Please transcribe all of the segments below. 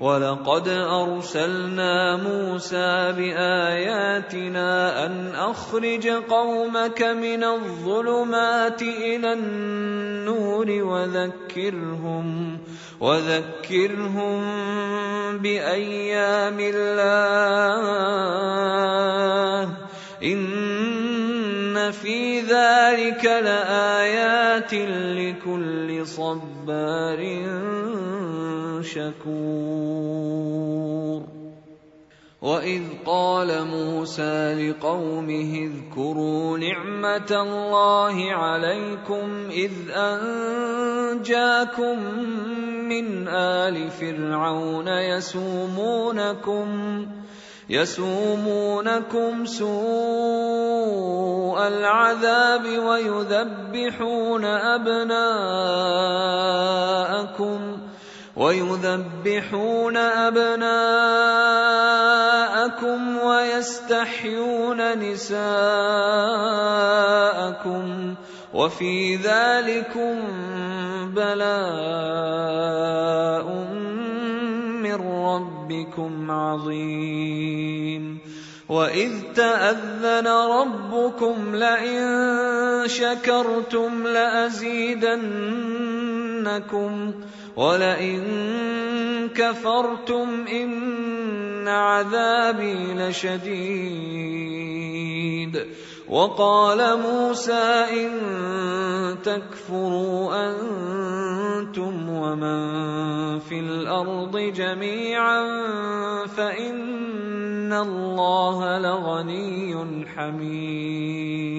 ولقد ارسلنا موسى باياتنا ان اخرج قومك من الظلمات إلى النور وذكرهم وذكرهم بايام الله ان في ذلك لايات لكل صبار شكور واذ قال موسى لقومه اذكروا نعمه الله عليكم اذ انجاكم من ال فرعون يسومونكم يسومونكم سوء العذاب ويذبحون ابناءكم ويذبحون ابناءكم ويستحيون نساءكم وفي ذلكم بلاء من ربكم عظيم واذ تاذن ربكم لئن شكرتم لازيدنكم ولئن كفرتم ان عذابي لشديد وقال موسى ان تكفروا أنتم ومن في الأرض جميعا فان الله لغني حميد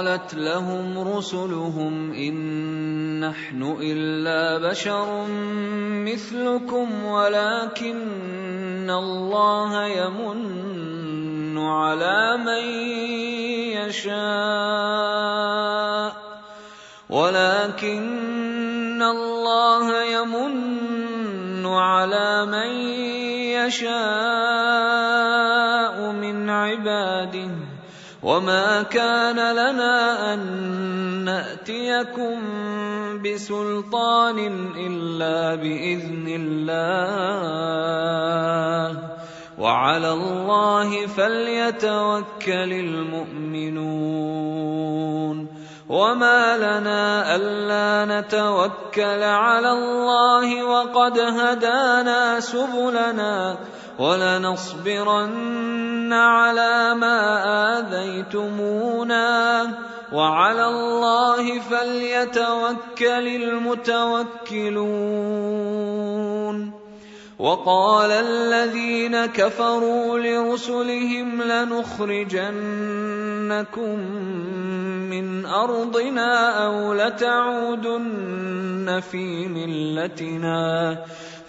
قالت لهم رسلهم إن نحن إلا بشر مثلكم ولكن الله يمن على من يشاء ولكن الله يمن على من يشاء من عباده وما كان لنا ان ناتيكم بسلطان الا باذن الله وعلى الله فليتوكل المؤمنون وما لنا الا نتوكل على الله وقد هدانا سبلنا ولنصبرن على ما آذيتمونا. وعلى الله فليتوكل المتوكلون. وقال الذين كفروا لرسلهم لنخرجنكم من أرضنا أو لتعودن في ملتنا.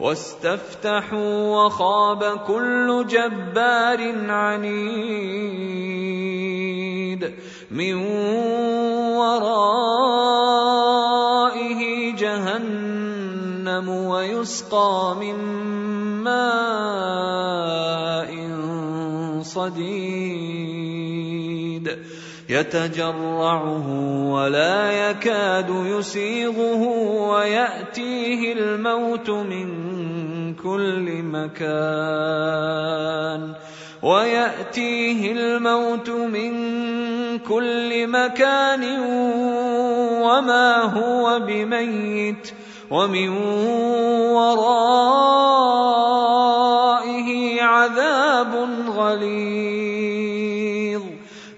واستفتحوا وخاب كل جبار عنيد من ورائه جهنم ويسقى من ماء صديد. يتجرعه ولا يكاد يسيغه ويأتيه الموت من كل مكان. ويأتيه الموت من كل مكان وما هو بميت ومن ورائه عذاب غليظ.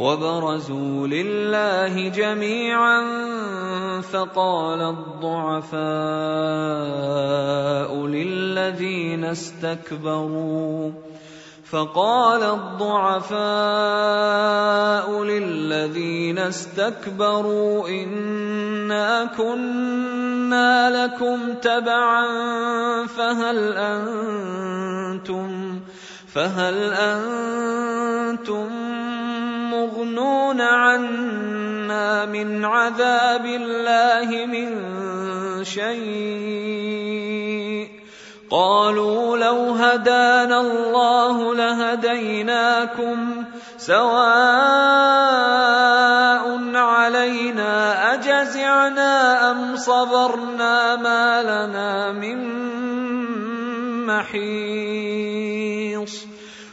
وبرزوا لله جميعا فقال الضعفاء للذين استكبروا فقال الضعفاء للذين استكبروا إنا كنا لكم تبعا فهل أنتم فهل أنتم مغنون عنا من عذاب الله من شيء. قالوا لو هدانا الله لهديناكم سواء علينا أجزعنا أم صبرنا ما لنا من محيص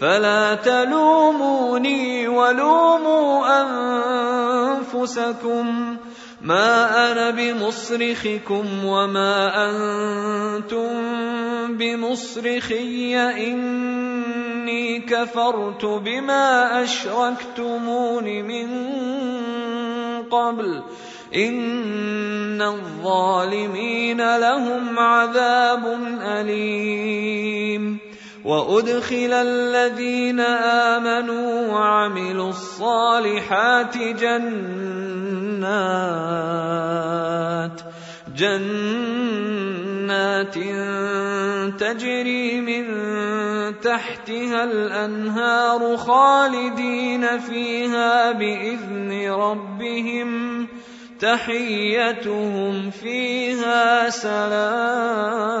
فلا تلوموني ولوموا أنفسكم. ما أنا بمصرخكم وما أنتم بمصرخي. إني كفرت بما أشركتمون من قبل. إن الظالمين لهم عذاب أليم. وادخل الذين امنوا وعملوا الصالحات جنات جنات تجري من تحتها الانهار خالدين فيها باذن ربهم تحيتهم فيها سلام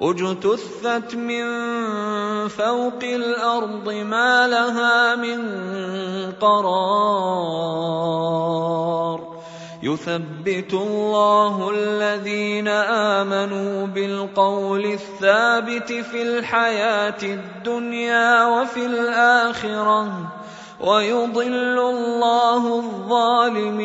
اجتثت من فوق الأرض ما لها من قرار. يثبت الله الذين آمنوا بالقول الثابت في الحياة الدنيا وفي الآخرة ويضل الله الظالمين.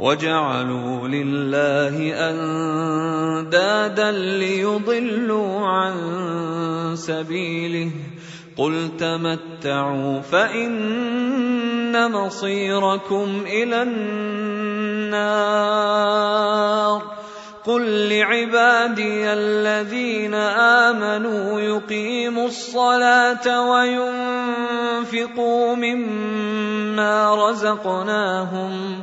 وجعلوا لله أندادا ليضلوا عن سبيله قل تمتعوا فإن مصيركم إلى النار قل لعبادي الذين آمنوا يقيموا الصلاة وينفقوا مما رزقناهم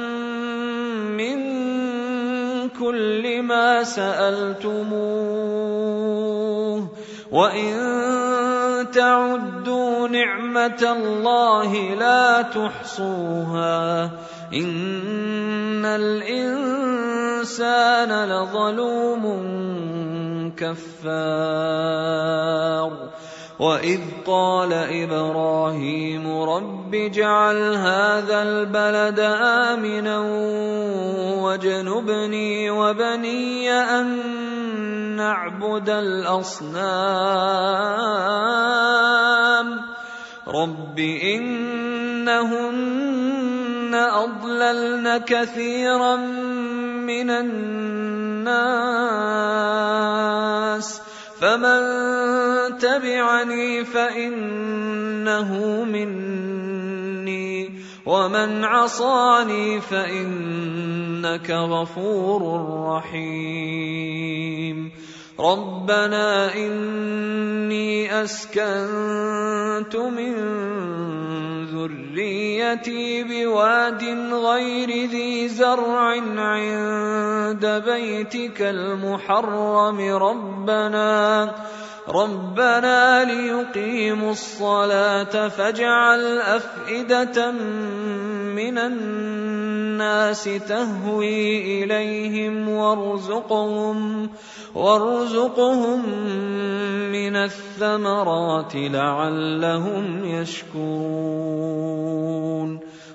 كل ما سالتموه وان تعدوا نعمه الله لا تحصوها ان الانسان لظلوم كفار. وإذ قال إبراهيم رب اجعل هذا البلد آمنا واجنبني وبني أن نعبد الأصنام. رب إنهن أضللن كثيرا من الناس فمن تبعني فإنه مني ومن عصاني فإنك غفور رحيم ربنا اني اسكنت من ذريتي بواد غير ذي زرع عند بيتك المحرم ربنا ربنا ليقيموا الصلاة فاجعل أفئدة من الناس تهوي إليهم وارزقهم وارزقهم من الثمرات لعلهم يشكرون.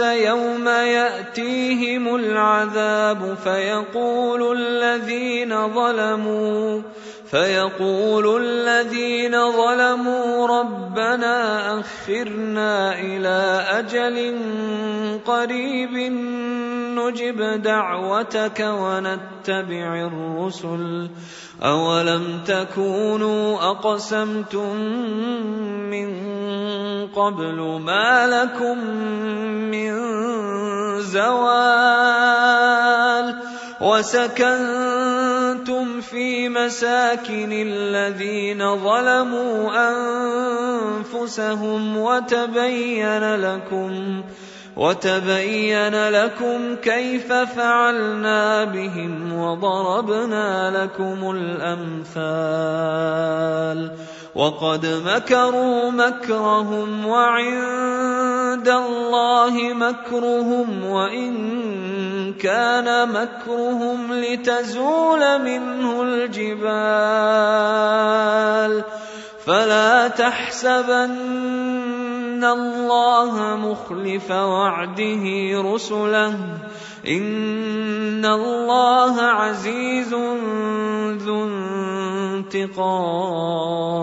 يوم يأتيهم العذاب فيقول الذين ظلموا فيقول الذين ظلموا ربنا أخرنا إلى أجل قريب نجب دعوتك ونتبع الرسل أولم تكونوا أقسمتم من قبل ما لكم من زوال وسكنتم في مساكن الذين ظلموا أنفسهم وتبين لكم وتبين لكم كيف فعلنا بهم وضربنا لكم الأمثال وقد مكروا مكرهم وعند الله مكرهم وإن كان مكرهم لتزول منه الجبال فلا تحسبن الله مخلف وعده رسله إن الله عزيز ذو انتقام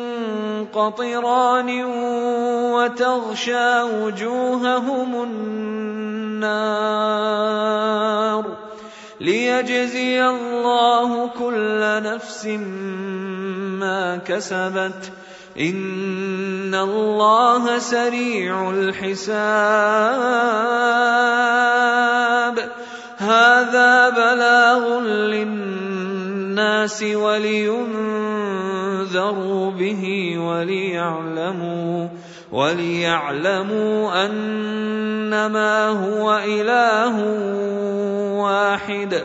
قطران وتغشى وجوههم النار ليجزي الله كل نفس ما كسبت إن الله سريع الحساب. هذا بلاغ للناس ولينذروا به وليعلموا وليعلموا انما هو اله واحد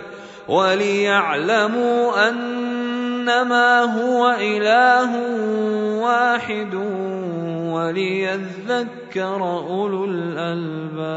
وليعلموا انما هو اله واحد وليذكر اولو الالباب.